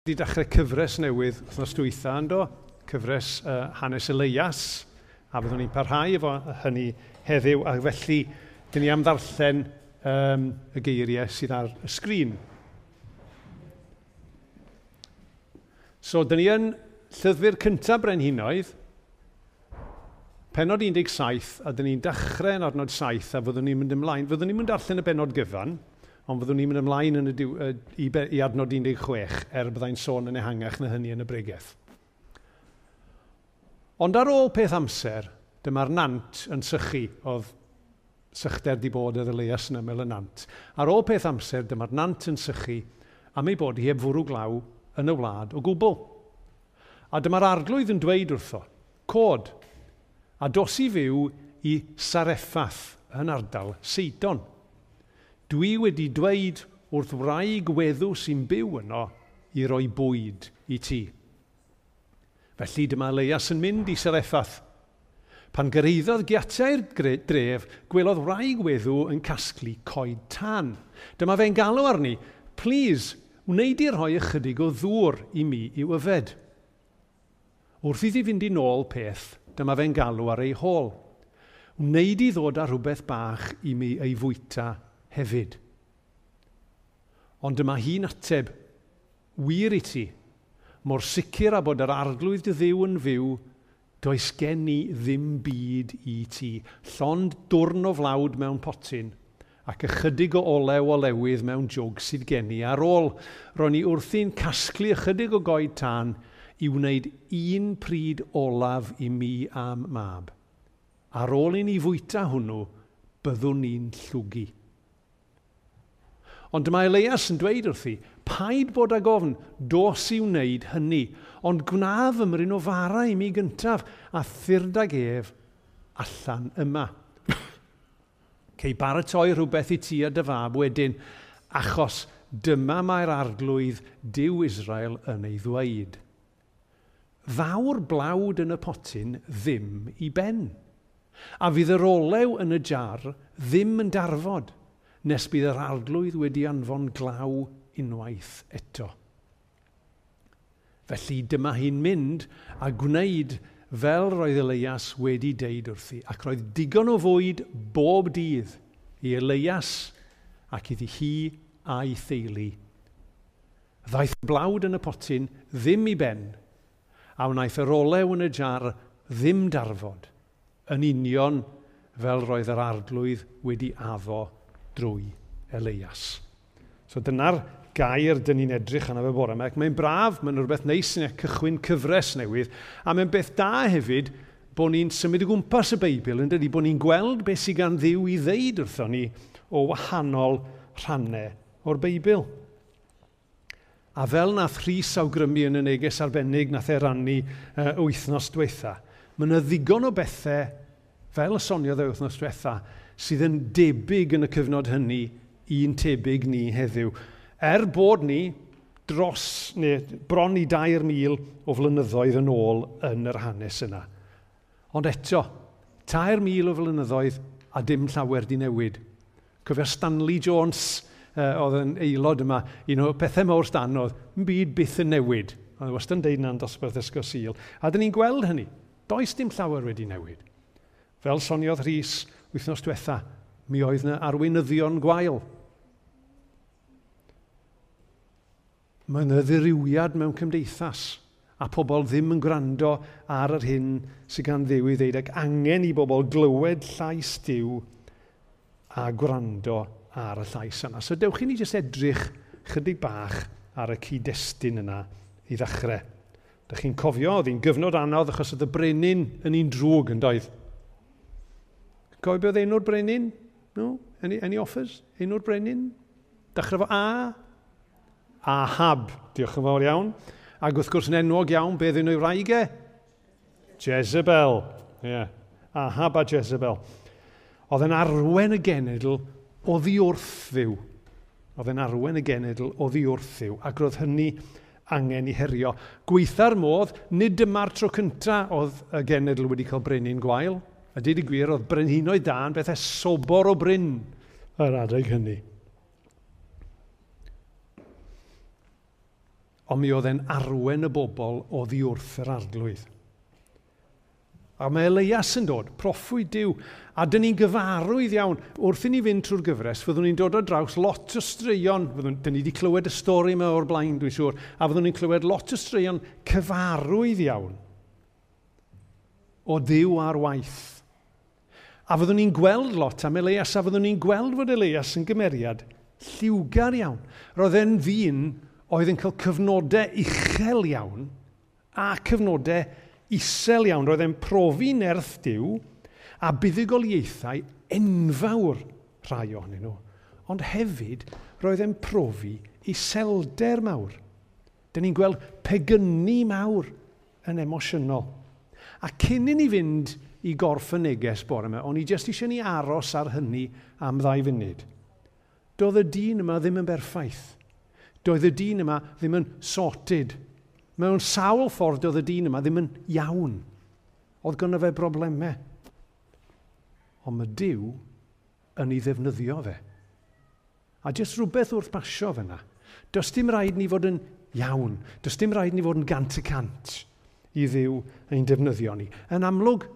wedi dechrau cyfres newydd wythnos dwytha yn do, cyfres uh, hanes Elias, a byddwn ni'n parhau efo hynny heddiw, a felly dyn ni am ddarllen um, y geiriau sydd ar y sgrin. So, dyn ni yn llyfr cyntaf Brenhinoedd, penod 17, a dyn ni'n dechrau yn ornod 7, a fyddwn ni'n mynd ymlaen. Fyddwn ni'n mynd darllen y benod gyfan, ond fyddwn ni'n mynd ymlaen yn y diw, uh, i, be, i adnod 16, er byddai'n sôn yn ehangach na hynny yn y bregaeth. Ond ar ôl peth amser, dyma'r nant yn sychu, oedd sychder di bod y ddyleuas yn mel y nant. Ar ôl peth amser, dyma'r nant yn sychu am ei bod hi heb fwrw glaw yn y wlad o gwbl. A dyma'r arglwydd yn dweud wrtho, cod, a dos i fyw i Sareffath yn ardal Seidon. Dwi wedi dweud wrth wraig weddw sy'n byw yno i roi bwyd i ti. Felly dyma Leias yn mynd i Sereffath. Pan gyreiddodd giatau'r dref, gwelodd wraig weddw yn casglu coed tan. Dyma fe'n galw arni, please, wneud i rhoi ychydig o ddŵr i mi i'w yfed. Wrth iddi fynd i nôl peth, dyma fe'n galw ar ei hôl. Wneud i ddod â rhywbeth bach i mi ei fwyta hefyd. Ond dyma hi'n ateb wir i ti, mor sicr a bod yr arglwydd dy ddiw yn fyw, does gen i ddim byd i ti. Llond dwrn o flawd mewn potyn ac ychydig o olew o lewydd mewn jwg sydd gen i. Ar ôl, ro'n i wrthi'n casglu ychydig o goed tan i wneud un pryd olaf i mi am mab. Ar ôl i ni fwyta hwnnw, byddwn ni'n llwgu. Ond dyma Elias yn dweud wrthi, paid bod ag ofn, dos i wneud hynny, ond gwnaf ymryn o fara i mi gyntaf, a thyrdag ef allan yma. Cei baratoi rhywbeth i ti a dy fab wedyn, achos dyma mae'r arglwydd Dyw Israel yn ei ddweud. Fawr blawd yn y potyn ddim i ben, a fydd yr olew yn y jar ddim yn darfod nes bydd yr arglwydd wedi anfon glaw unwaith eto. Felly dyma hi'n mynd a gwneud fel roedd Elias wedi deud wrthi, ac roedd digon o fwyd bob dydd i Elias ac iddi hi a'i theulu. Ddaeth blawd yn y potyn ddim i ben, a wnaeth yr olew yn y jar ddim darfod, yn union fel roedd yr arglwydd wedi addo drwy Elias. So dyna'r gair dyn ni'n edrych yna fe bore yma. Mae'n braf, mae'n rhywbeth neis yn cychwyn cyfres newydd. A mae'n beth da hefyd bod ni'n symud o gwmpas y Beibl yn dydi, bod ni'n gweld beth sydd gan ddiw i ddeud wrtho ni o wahanol rhannau o'r Beibl. A fel nath Rhys awgrymu yn y neges arbennig nath e rannu uh, wythnos diwetha, mae yna ddigon o bethau fel y soniodd e wythnos diwetha sydd yn debyg yn y cyfnod hynny un tebyg ni heddiw. Er bod ni dros, neu bron i 2,000 o flynyddoedd yn ôl yn yr hanes yna. Ond eto, 2,000 o flynyddoedd a dim llawer di newid. Cofio Stanley Jones, uh, oedd yn aelod yma, un o pethau mawr stan oedd, yn byd byth yn newid. Oedd wastad yn deud na'n dosbarth ysgosil. A dyn ni'n gweld hynny, does dim llawer wedi newid. Fel soniodd Rhys, wythnos diwetha, mi oedd yna arweinyddion gwael. Mae yna ddiriwiad mewn cymdeithas a pobl ddim yn gwrando ar yr hyn sydd gan ddiw i ddeud ac angen i bobl glywed llais diw a gwrando ar y llais yna. So dewch i ni jyst edrych chydig bach ar y cyd-destun yna i ddechrau. Dych chi'n cofio, oedd hi'n gyfnod anodd achos oedd y brenin yn un drwg yn doedd. Goebiodd enw'r brenin? No? Any, any offers? Enw'r brenin? Dechrau fo A? Ahab. Diolch yn fawr iawn. Ac wrth gwrs yn enwog iawn, beth yn nhw i wraige? Jezebel. Yeah. Ahab a Jezebel. Oedd yn arwen y genedl o wrth ddiw. Oedd yn arwen y genedl oddi wrth ddiw. Ac roedd hynny angen i herio. Gweitha'r modd, nid dyma'r tro cyntaf oedd y genedl wedi cael brenin gwael. A dyd i gwir, oedd Brenhinoedd Dan bethau sobor o bryn yr adeg hynny. Ond mi oedd e'n arwen y bobl oddi wrth yr arglwydd. A mae Elias yn dod, proffwyd diw. a dyn ni'n gyfarwydd iawn. Wrth i ni fynd trwy'r gyfres, fyddwn ni'n dod o draws lot o straeon, fyddwn, dyn ni wedi clywed y stori yma o'r blaen, dwi'n siŵr, a fyddwn ni'n clywed lot o straeon cyfarwydd iawn o ddiw ar waith A fyddwn ni'n gweld lot am Elias, a fyddwn ni'n gweld fod Elias yn gymeriad lliwgar iawn. Roedd e'n ddyn oedd yn cael cyfnodau uchel iawn a cyfnodau isel iawn. Roedd e'n profi nerth diw a buddigoliaethau enfawr rhai ohonyn nhw. Ond hefyd, roedd e'n profi iselder mawr. Dyna ni'n gweld pegynnu mawr yn emosiynol. A cyn i ni fynd i gorff y neges bore yma, ond i jyst eisiau ni aros ar hynny am ddau funud. Doedd y dyn yma ddim yn berffaith. Doedd y dyn yma ddim yn sorted. Mewn sawl ffordd doedd y dyn yma ddim yn iawn. Oedd gynno fe broblemau. Ond mae Dyw yn ei ddefnyddio fe. A jyst rhywbeth wrth basio fe yna. Does dim rhaid ni fod yn iawn. Does dim rhaid ni fod yn gant y cant i ddiw ein defnyddio ni. Yn amlwg,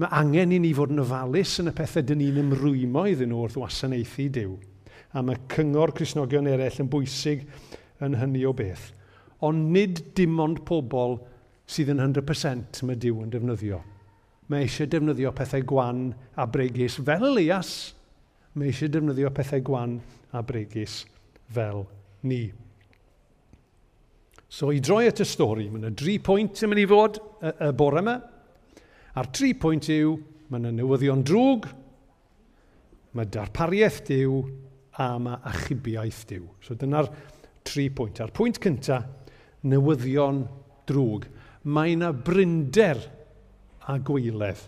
Mae angen i ni fod yn ofalus yn y pethau dyn ni'n ymrwymo iddyn nhw wrth wasanaethu Dyw. A mae cyngor Cresnogion eraill yn bwysig yn hynny o beth. Ond nid dim ond pobl sydd yn 100% mae Dyw yn defnyddio. Mae eisiau defnyddio pethau gwan a bregus fel Elias. Mae eisiau defnyddio pethau gwan a bregus fel ni. So i droi at y stori, mae yna dri pwynt yn mynd i fod y, y bore yma. A'r tri pwynt yw, mae yna newyddion drwg, mae darpariaeth diw, a mae achubiaeth diw. So dyna'r tri pwynt. A'r pwynt cyntaf, newyddion drwg. Mae yna brynder a gweiledd.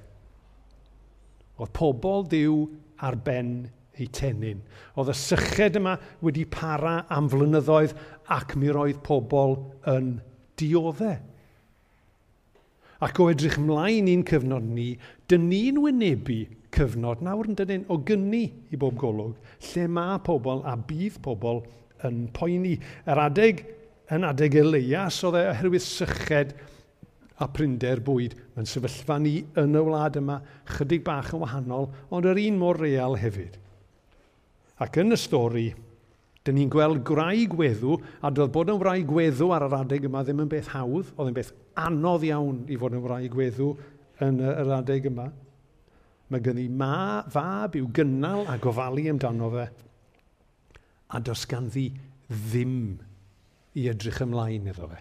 Oedd pobl diw ar ben eu tenyn. Oedd y syched yma wedi para am flynyddoedd ac mi roedd pobl yn dioddau. Ac o edrych ymlaen i'n cyfnod ni, dyn ni'n wynebu cyfnod nawr yn dydyn o gynni i bob golwg, lle mae pobl a bydd pobl yn poeni. Yr adeg, yn adeg Elias, oedd e oherwydd syched a prinder bwyd. Mae'n sefyllfa ni yn y wlad yma, chydig bach yn wahanol, ond yr un mor real hefyd. Ac yn y stori, Dyn ni'n gweld graig weddw, a doedd bod yn wraig weddw ar yr adeg yma ddim yn beth hawdd, oedd yn beth anodd iawn i fod yn wraig weddw yn yr adeg yma. Mae gen i ma, fab i'w gynnal a gofalu amdano fe. A does ganddi ddim i edrych ymlaen iddo fe.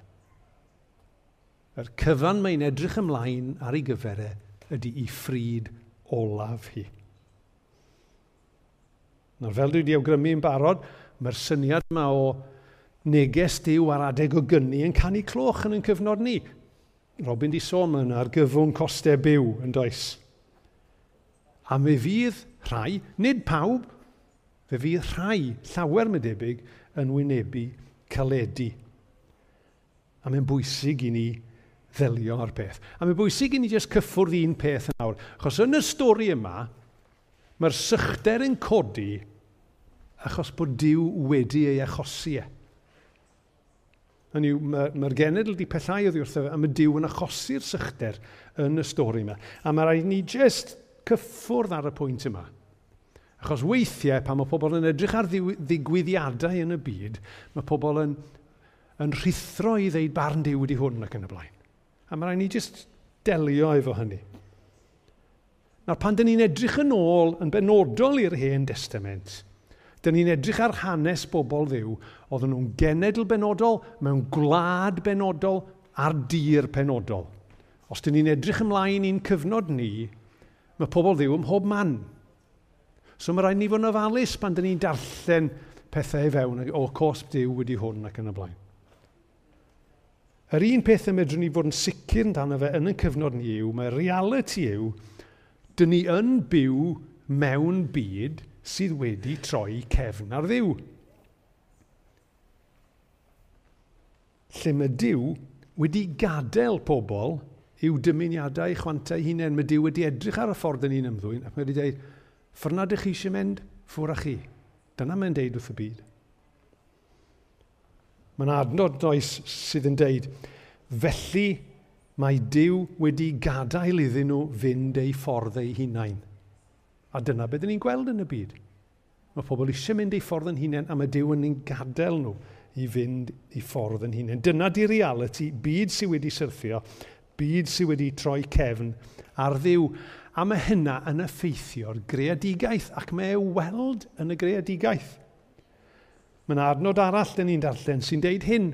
Yr cyfan mae'n edrych ymlaen ar ei gyferau ydy i ffrid olaf hi. Nawr fel dwi wedi awgrymu yn barod, Mae'r syniad yma o neges diw ar adeg o gynnu yn canu cloch yn ein cyfnod ni. Robin di sôn yna ar gyfwng costau byw yn does. A mi fydd rhai, nid pawb, fe fydd rhai llawer mae debyg yn wynebu caledu. A mae'n bwysig i ni ddelio ar peth. A mae'n bwysig i ni jyst cyffwrdd un peth yn awr. Chos yn y stori yma, mae'r sychder yn codi achos bod Dyw wedi ei achosi e. Hynny yw, mae'r ma, genedl wedi pethau oddi wrtho fe, a mae Dyw yn achosi'r sychder yn y stori yma. A mae rhaid ni jyst cyffwrdd ar y pwynt yma. Achos weithiau, pan mae pobl yn edrych ar ddigwyddiadau yn y byd, mae pobl yn, yn rhithro i ddeud barn diw wedi hwn ac yn y blaen. A mae rhaid ni jyst delio efo hynny. Nawr pan dyn ni'n edrych yn ôl yn benodol i'r hen testament, Dyna ni'n edrych ar hanes bobl ddiw, oedden nhw'n genedl benodol, mewn gwlad benodol, ar dir penodol. Os dyn ni'n edrych ymlaen i'n cyfnod ni, mae pobl ddiw ym mhob man. So mae rhaid ni fod yn ofalus pan dyn ni'n darllen pethau i fewn, o cosb diw wedi hwn ac yn y blaen. Yr un peth y medrwn ni fod yn sicr yn dan fe yn y cyfnod ni yw, mae reality yw, dyn ni yn byw mewn byd – sydd wedi troi cefn ar ddiw. Lle mae diw wedi gadael pobl i'w dymuniadau, chwantau hunain. Mae diw wedi edrych ar y ffordd yn un ymddwyn ac mae wedi dweud, ffyrna ydych chi eisiau mynd, ffwr â chi. Dyna mae'n deud wrth y byd. Mae'n adnod oes sydd yn deud, felly mae Dyw wedi gadael iddyn nhw fynd eu ffordd eu hunain. A dyna beth ni'n gweld yn y byd. Mae pobl eisiau mynd ei ffordd yn hunain a mae Dyw yn ein gadael nhw i fynd i ffordd yn hunain. Dyna di reality, byd sydd wedi syrthio, byd sydd wedi troi cefn ar ddiw. A mae hynna yn effeithio'r greadigaeth ac mae e weld yn y greadigaeth. Mae yna adnod arall dyn ni'n darllen sy'n deud hyn.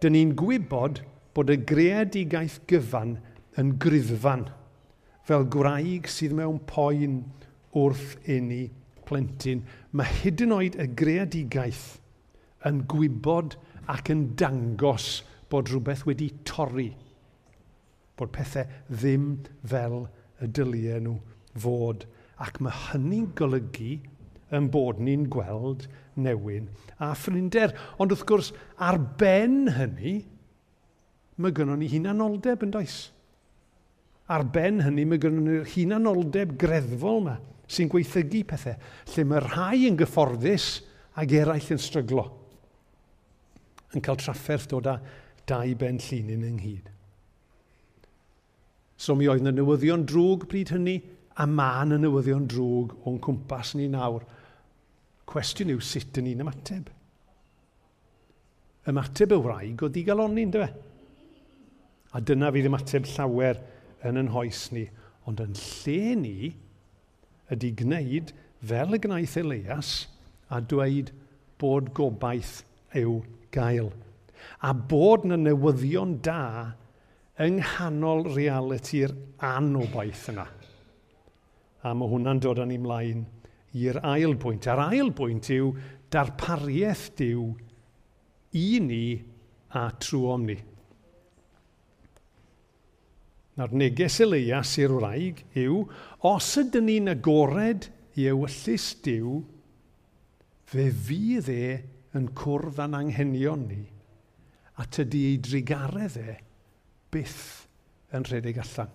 Dyn ni'n gwybod bod y greadigaeth gyfan yn gryddfan fel gwraig sydd mewn poen wrth enni plentyn. Mae hyd yn oed y greadigaeth yn gwybod ac yn dangos bod rhywbeth wedi torri. Bod pethau ddim fel y dyliau nhw fod. Ac mae hynny'n golygu yn bod ni'n gweld newyn a ffrinder. Ond wrth gwrs, ar ben hynny, mae gynnon ni hunanoldeb yn does. Ar ben hynny, mae gynnon ni'r hunanoldeb greddfol yma sy'n gweithygu pethau, lle mae rhai yn gyfforddus ac eraill yn stryglo. Yn cael trafferth dod â dau ben llun yn ynghyd. So mi oedd yna newyddion drwg bryd hynny, a ma'n y newyddion drwg o'n cwmpas ni nawr. Cwestiwn yw sut yn ni'n ymateb. Ymateb y wraig o i galonyn, fe? A dyna fydd ymateb llawer yn yn hoes ni, ond yn lle ni, ydy gwneud fel y gwnaeth Elias a dweud bod gobaith yw gael. A bod na newyddion da yng nghanol realiti'r anobaith yna. A mae hwnna'n dod â ni mlaen i'r ail bwynt. A'r ail bwynt yw darpariaeth diw i ni a trwom ni. Na'r neges Elias i'r wraig yw, os ydyn ni'n agored i ewyllus diw, fe fydd e yn cwrdd â'n anghenion ni, a tydi ei drigaredd e byth yn rhedeg allan.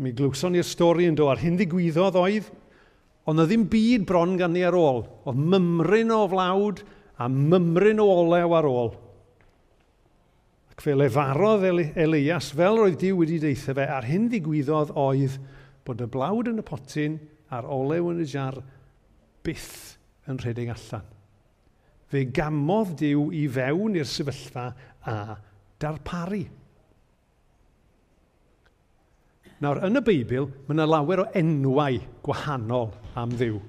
Mi glwson ni'r stori yn do ar hyn ddigwyddodd oedd, ond na ddim byd bron gan ni ar ôl. Oedd mymryn o flawd a mymryn o olew ar ôl. Ac fe lefarodd Elias fel roedd Dyw wedi deitha fe, a'r hyn ddigwyddodd oedd bod y blawd yn y potyn a'r olew yn y jar byth yn rhedeg allan. Fe gamodd Dyw i fewn i'r sefyllfa a darparu. Nawr, yn y Beibl, mae yna lawer o enwau gwahanol am ddiw.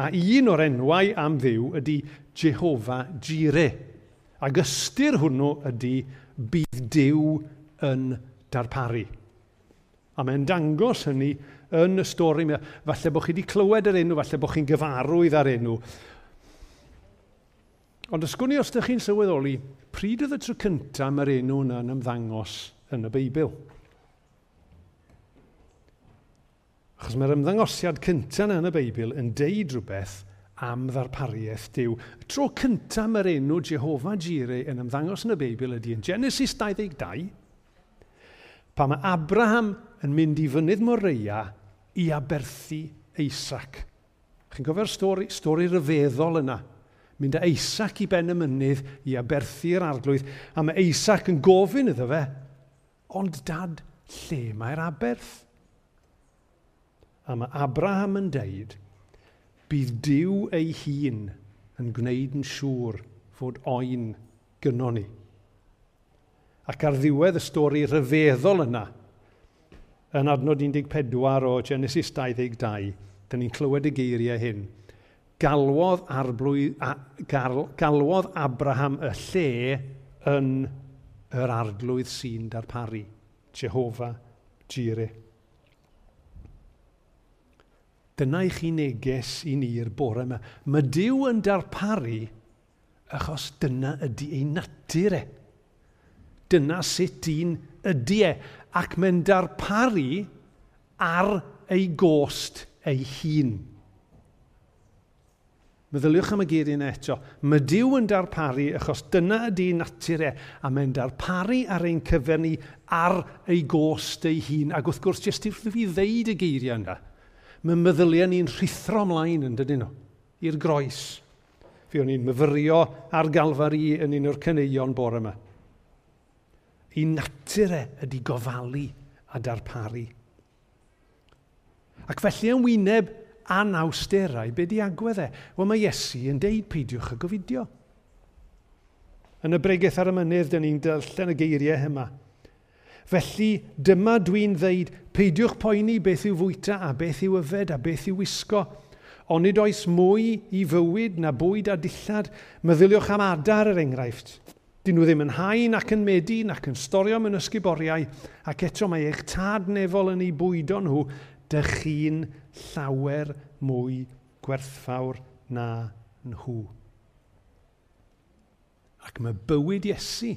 A un o'r enwau am ddiw ydy Jehova Jireh Ac ystyr hwnnw ydy bydd Dyw yn darparu. A mae'n dangos hynny yn y stori. Falle bod chi wedi clywed yr enw, falle bod chi'n gyfarwydd ar enw. Ond ysgwni os ydych chi'n sylweddoli, pryd oedd y tro cyntaf mae'r enw yna'n ymddangos yn y Beibl? Achos mae'r ymddangosiad cyntaf yn y Beibl yn deud rhywbeth am ddarpariaeth diw. Tro cyntaf mae'r enw Jehova Jireh yn ymddangos yn y Beibl ydy yn Genesis 22, pa mae Abraham yn mynd i fynydd Moreia i aberthu Eisac. Chi'n gofio'r stori, stori ryfeddol yna? Mynd â Eisac i ben y mynydd i aberthu'r arglwydd, a mae Eisac yn gofyn iddo fe, ond dad, lle mae'r aberth? A mae Abraham yn deud, bydd diw ei hun yn gwneud yn siŵr fod oen gynnon ni. Ac ar ddiwedd y stori rhyfeddol yna, yn adnod 14 o Genesis 22, dyn ni'n clywed y geiriau hyn. Galwodd, arblwydd, a, gal, galwodd Abraham y lle yn yr arglwydd sy'n darparu, Jehova Jireh. Dyna i chi neges i ni'r bore yma. Mae Dyw yn darparu achos dyna ydy ei natur e. Dyna sut un ydy e. Ac mae'n darparu ar ei gost ei hun. Meddyliwch am y geiriau yna eto. Mae Dyw yn darparu achos dyna ydy natur e, a mae'n darparu ar ein cyfer ni ar ei gost ei hun. Ac wrth gwrs, jyst i fi ddeud y geiriau yna, mae meddyliau ni'n rhithro ymlaen yn dydyn nhw, i'r groes. Fi o'n i'n myfyrio ar galfari yn un o'r cyneuon bore yma. I natur e ydy gofalu a darparu. Ac felly yn wyneb anawsterau, be di agwedd e? Wel mae Iesu yn deud peidiwch y gofidio. Yn y bregaeth ar y mynydd, dyn ni'n darllen y geiriau yma. Felly dyma dwi'n ddeud, peidiwch poeni beth yw fwyta a beth yw yfed a beth yw wisgo. Ond nid oes mwy i fywyd na bwyd a dillad. Meddyliwch am adar er enghraifft. Dyn nhw ddim yn hain ac yn medin ac yn storio mewn ysguboriau ac eto mae eich tad nefol yn ei bwydo nhw. Dych chi'n llawer mwy gwerthfawr na nhw. Ac mae bywyd Iesu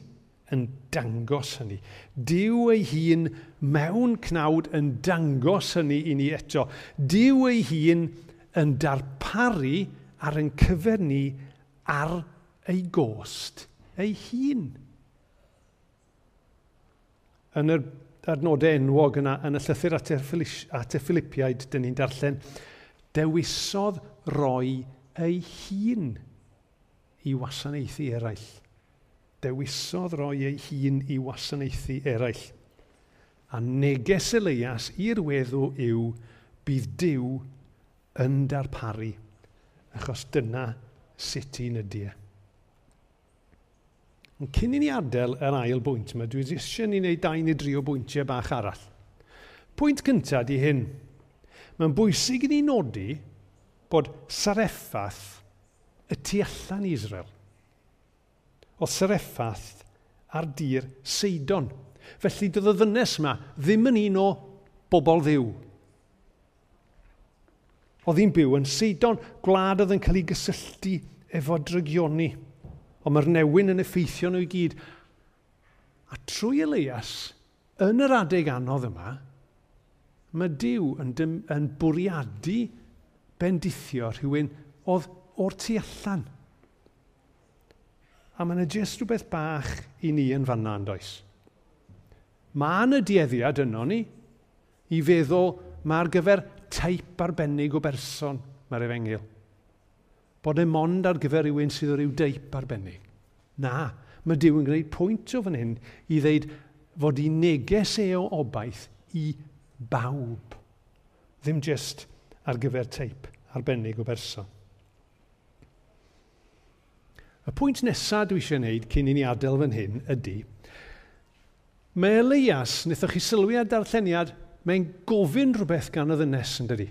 yn dangos hynny. Dyw ei hun mewn cnawd yn dangos hynny i ni eto. Dyw ei hun yn darparu ar yn cyfer ni ar ei gost ei hun. Yn yr adnodau enwog yna, yn y llythyr at y, at Philippiaid, dyn ni'n darllen, dewisodd roi ei hun i wasanaethu eraill dewisodd roi ei hun i wasanaethu eraill. A neges Elias i'r weddw yw bydd Dyw yn darparu, achos dyna sut i'n ydy e. Ond cyn i ni adael yr ail bwynt yma, dwi eisiau ni wneud dau neu dri o bwyntiau bach arall. Pwynt cyntaf di hyn. Mae'n bwysig i ni nodi bod sareffath y tu allan i Israel o Sereffath ar dir Seidon. Felly doedd y ddynes yma ddim yn un o bobl ddiw. Oedd hi'n byw yn Seidon, gwlad oedd yn cael ei gysylltu efo drygioni. Ond mae'r newyn yn effeithio nhw i gyd. A trwy Elias, yn yr adeg anodd yma, mae Dyw yn, dym, yn bwriadu bendithio rhywun oedd o'r tu allan – A mae yna jyst rhywbeth bach i ni yn fanna yn does. Mae yna dieddiad yno ni i feddwl mae'r gyfer teip arbennig o berson mae'r efengil. Bod e mond ar gyfer rhywun sydd o ryw deip arbennig. Na, mae Dyw yn gwneud pwynt o fan hyn i ddeud fod i neges e o obaith i bawb. Ddim jyst ar gyfer teip arbennig o berson. Y pwynt nesaf dwi eisiau gwneud cyn i ni adael fan hyn ydy, mae Elias, wnaethoch chi sylwi ar darlleniad, mae'n gofyn rhywbeth gan y ddynes yn dydy.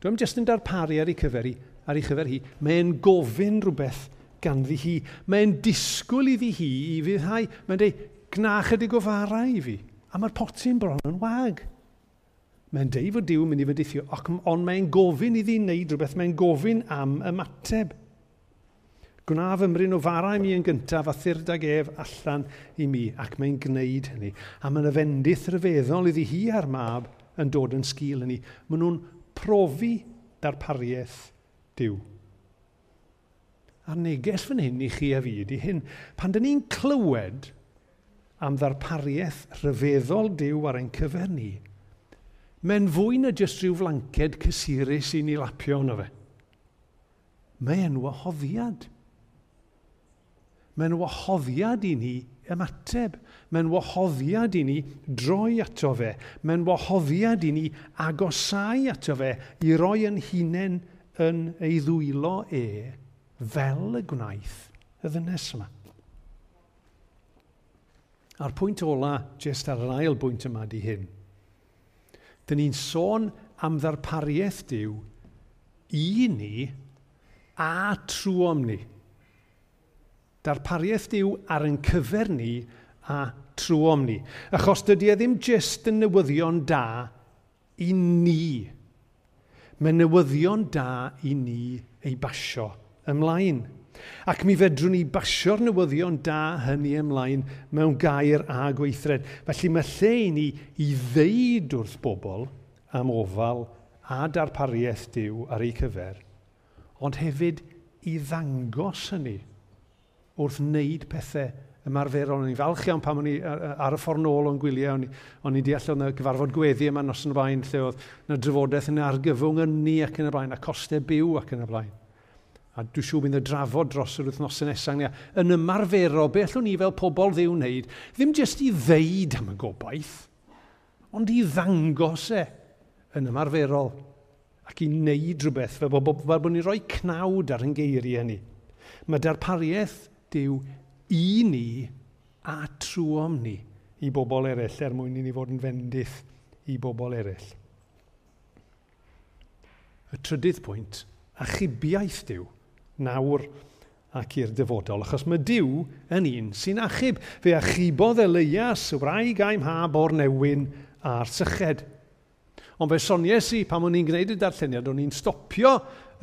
Dwi'n jyst yn darparu ar ei cyfer ar ei chyfer hi. Mae'n gofyn rhywbeth ganddi hi. Mae'n disgwyl iddi hi i fyddhau. Mae'n dweud, gna chydig o fara i fi. A mae'r potyn bron yn wag. Mae'n deud fod Dyw yn mynd i fynd ond mae'n gofyn iddi wneud rhywbeth. Mae'n gofyn am ymateb. Gwnaf ymryn o farau mi yn gyntaf a thirdag ef allan i mi, ac mae'n gwneud hynny. A mae'n yfendith rhyfeddol iddi hi a'r mab yn dod yn sgil yn ni. Maen nhw'n profi darpariaeth diw. A'r neges fan hyn i chi a fi ydy hyn. Pan dyn ni'n clywed am ddarpariaeth rhyfeddol diw ar ein cyfer ni, mae'n fwy na jyst rhyw flanced cysurus i ni lapio yno fe. Mae wahoddiad. Mae'n wahoddiad i ni ymateb. Mae'n wahoddiad i ni droi ato fe. Mae'n wahoddiad i ni agosau ato fe i roi yn hunain yn ei ddwylo e fel y gwnaeth y ddynes yma. A'r pwynt ola, jyst ar yr ail bwynt yma di hyn. Dyn ni'n sôn am ddarpariaeth diw i ni a trwom ni. Darpariaeth diw ar yn cyfer ni a trwom ni. Achos dydy e ddim jyst yn newyddion da i ni. Mae newyddion da i ni ei basio ymlaen. Ac mi fedrwn ni basio'r newyddion da hynny ymlaen mewn gair a gweithred. Felly mae lle i ni i ddeud wrth bobl am ofal a darpariaeth diw ar ei cyfer, ond hefyd i ddangos hynny wrth wneud pethau ymarferol. O'n i'n falch iawn pam o'n i ar y ffordd nôl o'n gwyliau. O'n i, on i deall o'n gyfarfod gweddi yma nos yn y blaen, lle oedd yna drafodaeth yn argyfwng yn ni ac yn y blaen, a costau byw ac yn y blaen. A dwi'n siŵr bydd y drafod dros yr wythnosau nesaf ni. Yn ymarferol, be allwn ni fel pobl ddiw wneud, ddim jyst i ddeud am y gobaith, ond i ddangos e yn ymarferol ac i wneud rhywbeth fel bod, fel bod ni'n rhoi cnawd ar yn geiriau ni. Mae darpariaeth Dyw i ni a trwom ni i bobl eraill er mwyn i ni fod yn fendith i bobl eraill. Y trydydd pwynt, achubiaeth Dyw, nawr ac i'r dyfodol, achos mae Dyw yn un sy'n achub. Fe achubodd Elias y wraig a'i mhab o'r newyn a'r syched. Ond fe sonies i, pam o'n i'n gwneud y darlleniad, o'n i'n stopio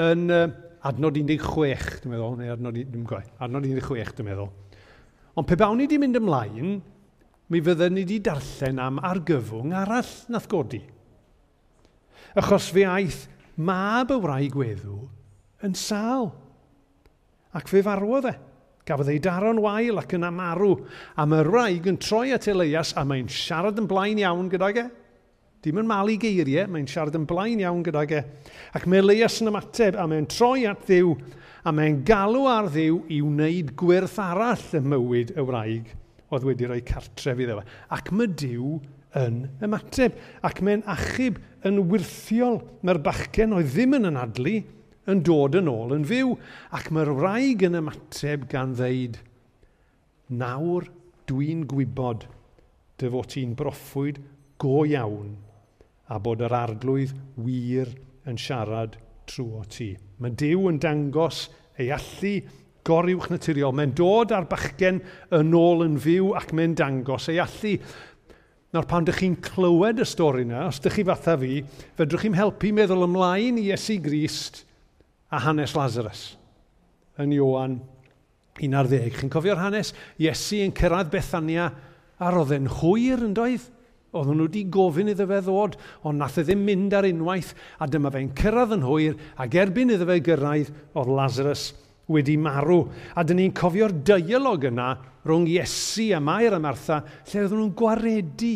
yn uh, adnod 16, dwi'n meddwl, neu adnod, dwi'n gwael, adnod 16, dwi'n meddwl. Ond pe bawn ni wedi mynd ymlaen, mi fydden ni wedi darllen am argyfwng arall nath godi. Achos fe aeth mab y wraig weddw yn sal, ac fe farwodd e. Gafodd ei daro'n wael ac yn amarw, a mae'r wraig yn troi at Elias a mae'n siarad yn blaen iawn gydag e. Dim yn malu geiriau, mae'n siarad yn blaen iawn gydag e. Ac mae Elias yn ymateb, a mae'n troi at ddiw, a mae'n galw ar ddiw i wneud gwirth arall y mywyd y wraig oedd wedi rhoi cartref iddo fe. Ac mae diw yn ymateb, ac mae'n achub yn wirthiol. Mae'r bachgen oedd ddim yn anadlu yn dod yn ôl yn fyw, ac mae'r wraig yn ymateb gan ddeud, nawr dwi'n gwybod dy fod ti'n broffwyd go iawn a bod yr arglwydd wir yn siarad trwy ti. Mae Dyw yn dangos ei allu goriwch naturiol. Mae'n dod ar bachgen yn ôl yn fyw ac mae'n dangos ei allu. Nawr pan ydych chi'n clywed y stori yna, os ydych chi fatha fi, fedrwch chi'n helpu meddwl ymlaen i Iesu Grist a hanes Lazarus yn Iowan 11. Chi'n cofio'r hanes? Iesu yn cyrraedd Bethania a roedd e'n hwyr yn doedd? Oedden nhw wedi gofyn iddo fe ddod, ond nath e ddim mynd ar unwaith, a dyma fe'n cyrraedd yn hwyr, ac erbyn iddo fe gyrraedd, oedd Lazarus wedi marw. A dyn ni'n cofio'r dialog yna rhwng Iesu a Mair a Martha, lle oedden nhw'n gwaredu,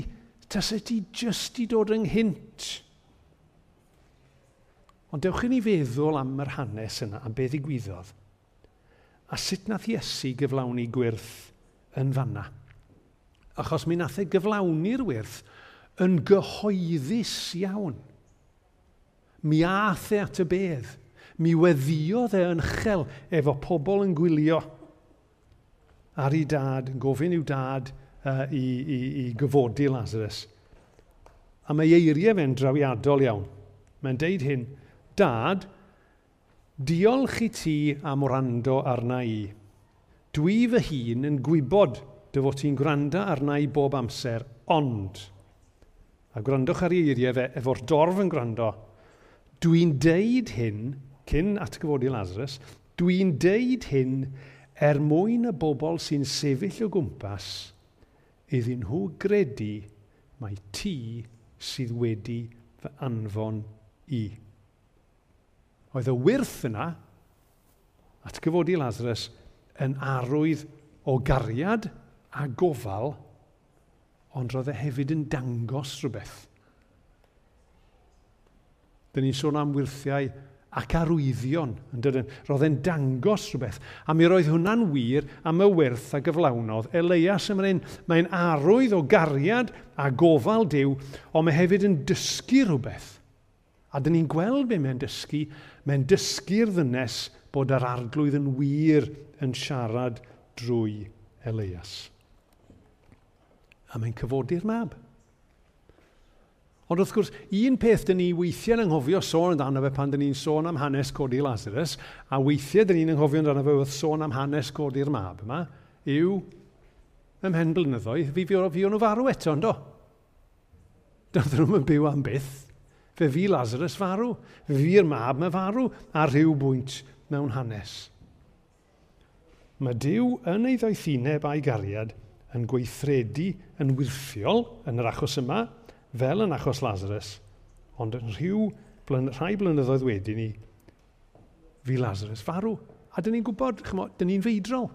tasau ti jyst i dod ynghynt. Ond dewch i ni feddwl am yr hanes yna, am beth ddigwyddodd. A sut nath Iesu gyflawni gwirth yn fanna? achos mi nath e gyflawni'r wirth yn gyhoeddus iawn. Mi ath e at y bedd. Mi weddiodd e yn chel efo pobl yn gwylio ar ei dad, yn gofyn i'w dad uh, i, i, i gyfodi Lazarus. A mae eiriau fe'n drawiadol iawn. Mae'n deud hyn, Dad, diolch i ti am wrando arna i. Dwi fy hun yn gwybod dy fod ti'n gwrando arna i bob amser, ond, a gwrandwch ar eiriau fe, efo'r dorf yn gwrando, dwi'n deud hyn, cyn atgyfodi Lazarus, dwi'n deud hyn er mwyn y bobl sy'n sefyll o gwmpas, iddyn nhw gredu mae ti sydd wedi fy anfon i. Oedd y wirth yna, atgyfodi Lazarus, yn arwydd o gariad, a gofal, ond roedd e hefyd yn dangos rhywbeth. Dyna ni'n sôn am wirthiau ac arwyddion, yn dydyn. Roedd e'n dangos rhywbeth. A mi roedd hwnna'n wir am y wyrth a gyflawnodd. Elias yn mae'n arwydd o gariad a gofal diw, ond mae hefyd yn dysgu rhywbeth. A dyn ni'n gweld be mae'n dysgu. Mae'n dysgu'r ddynes bod yr arglwydd yn wir yn siarad drwy Elias a mae'n cyfodi'r mab. Ond wrth gwrs, un peth dyn ni weithiau yn anghofio sôn amdano fe pan dyn ni'n sôn am hanes codi Lazarus, a weithiau dyn ni'n anghofio amdano fe wrth sôn am hanes codi'r mab yma, yw ym mhen blynyddoedd, fi fi o'n nhw farw eto, yndo? Doedden nhw'n byw am byth. Fe fi Lazarus farw, fe fi'r mab mae farw, a rhyw bwynt mewn hanes. Mae Dyw yn ei ddoethineb a'i gariad – yn gweithredu yn wirthiol yn yr achos yma, fel yn achos Lazarus, ond yn rhyw blyn, rhai blynyddoedd wedyn ni, fi Lazarus farw. A dyn ni'n gwybod, chymo, dyn ni'n feidrol.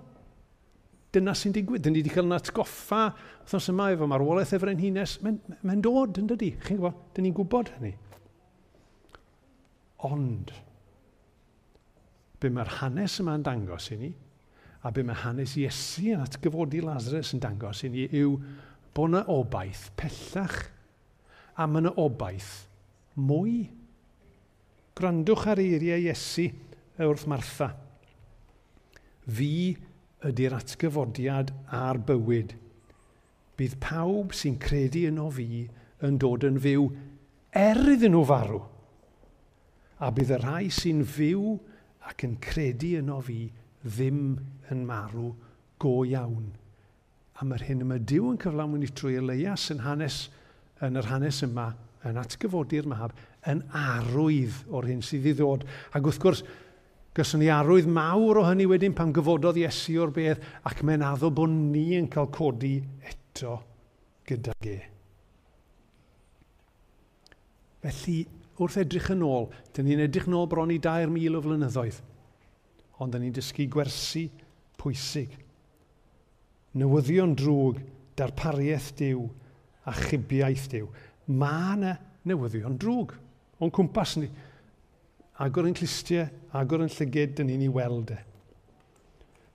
Dyna sy'n digwydd. Dyn ni wedi cael yn atgoffa wrthnos yma efo marwolaeth efo'r enhines. Mae'n ma dod yn dydy. Chi'n gwybod? Dyn ni'n gwybod hynny. Ond, be mae'r hanes yma'n dangos i ni, a be mae hanes Iesu yn atgyfodi Lazarus yn dangos i ni yw bod yna obaith pellach a mae yna obaith mwy. Grandwch ar eiriau Iesu wrth Martha. Fi ydy'r atgyfodiad a'r bywyd. Bydd pawb sy'n credu yno fi yn dod yn fyw er iddyn nhw farw. A bydd y rhai sy'n fyw ac yn credu yno fi ddim yn marw go iawn. A mae'r hyn yma diw yn cyflawni trwy Elias yn hanes, yn yr hanes yma, yn atgyfodi'r mab, yn arwydd o'r hyn sydd i ddod. Ac wrth gwrs, Gyswn ni arwydd mawr o hynny wedyn pan gyfododd Iesu o'r beth ac mae'n addo bod ni yn cael codi eto gyda ge. Felly, wrth edrych yn ôl, dyn ni'n edrych yn ôl bron i 2,000 o flynyddoedd ond da ni'n dysgu gwersi pwysig. Newyddion drwg, darpariaeth diw a chybiaeth diw. Mae yna newyddion drwg o'n cwmpas ni. Agor yn clustiau, agor yn llygyd, dyn ni'n ei weld e.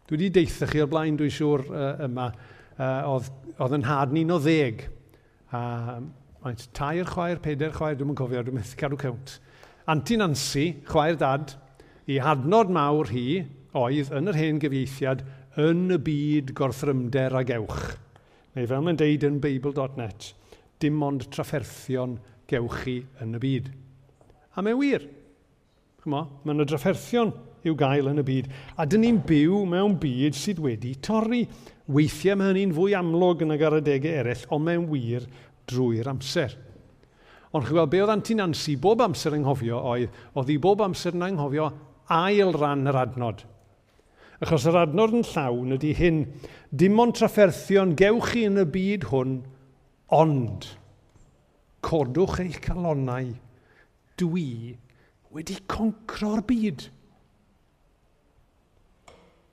Dwi wedi deitha chi o'r blaen, dwi'n siŵr uh, yma, uh, oedd, oedd yn had ni'n o ddeg. A mae'n tair chwaer, peder chwaer, dwi'n cofio, dwi'n methu cadw cewnt. Anti Nancy, chwaer dad, ei hadnod mawr hi oedd yn yr hen gyfieithiad yn y byd gorthrymder a gewch. Neu fel mae'n deud yn Bible.net, dim ond trafferthion gewch chi yn y byd. A mae'n wir. Chymo, mae yna drafferthion i'w gael yn y byd. A dyn ni'n byw mewn byd sydd wedi torri. Weithiau mae hynny'n fwy amlwg yn y garadegau eraill, ond mae'n wir drwy'r amser. Ond chi'n gweld, be oedd Antinansi bob amser yng nghofio oedd, oedd hi bob amser yng nghofio ail ran yr adnod. Achos yr adnod yn llawn ydy hyn, dim ond trafferthion gewch chi yn y byd hwn, ond codwch eich calonau, dwi wedi concro'r byd.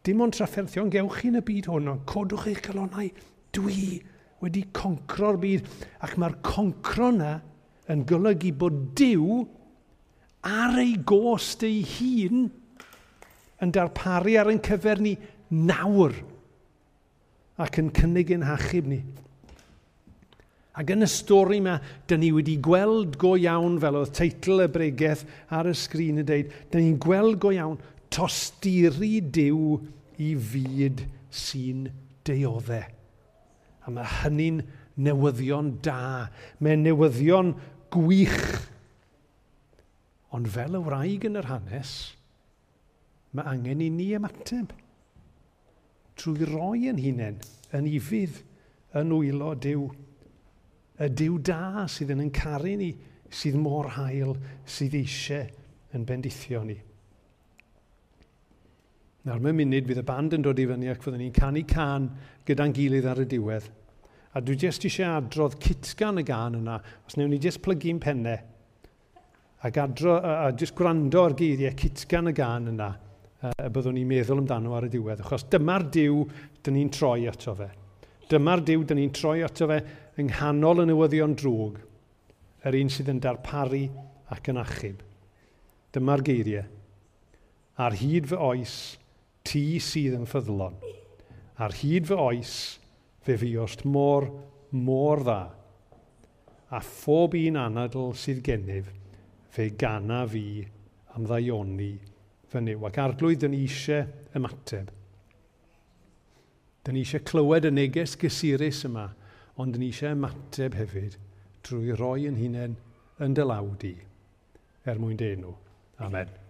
Dim ond trafferthion gewch chi yn y byd hwn, ond codwch eich calonau, dwi wedi concro'r byd. Ac mae'r concro yna yn golygu bod Dyw ar ei gost ei hun yn darparu ar ein cyfer ni nawr ac yn cynnig ein hachub ni. Ac yn y stori yma, dyn ni wedi gweld go iawn, fel oedd teitl y bregeth ar y sgrin yn dweud, dyn ni'n gweld go iawn tosturi diw i fyd sy'n deoddau. A mae hynny'n newyddion da. Mae newyddion gwych Ond fel y wraig yn yr hanes, mae angen i ni ymateb. Trwy roi yn hunain, yn ifydd, yn wylo diw, Y diw da sydd yn yn caru ni, sydd mor hael, sydd eisiau yn bendithio ni. Nawr mewn munud fydd y band yn dod i fyny ac fyddwn ni'n canu can gyda'n gilydd ar y diwedd. A dwi jyst eisiau adrodd citgan y gan yna, os newn ni jyst plygu'n pennau ac adro, a, a jyst gwrando ar geiriau citgan y gan yna, y byddwn ni'n meddwl amdano ar y diwedd, achos dyma'r diw dyn ni'n troi ato fe. Dyma'r diw dyn ni'n troi ato fe yng nghanol y newyddion drwg, yr un sydd yn darparu ac yn achub. Dyma'r geiriau. Ar hyd fy oes, ti sydd yn ffyddlon. Ar hyd fy oes, fe fi ost mor, mor dda. A phob un anadl sydd gennyf, fe gana fi am ddaioni fy new. Ac arglwydd dyn ni eisiau ymateb. Dyn ni eisiau clywed y neges gysurus yma, ond dyn ni eisiau ymateb hefyd drwy roi yn hunain yn dylawdi er mwyn denw. Amen.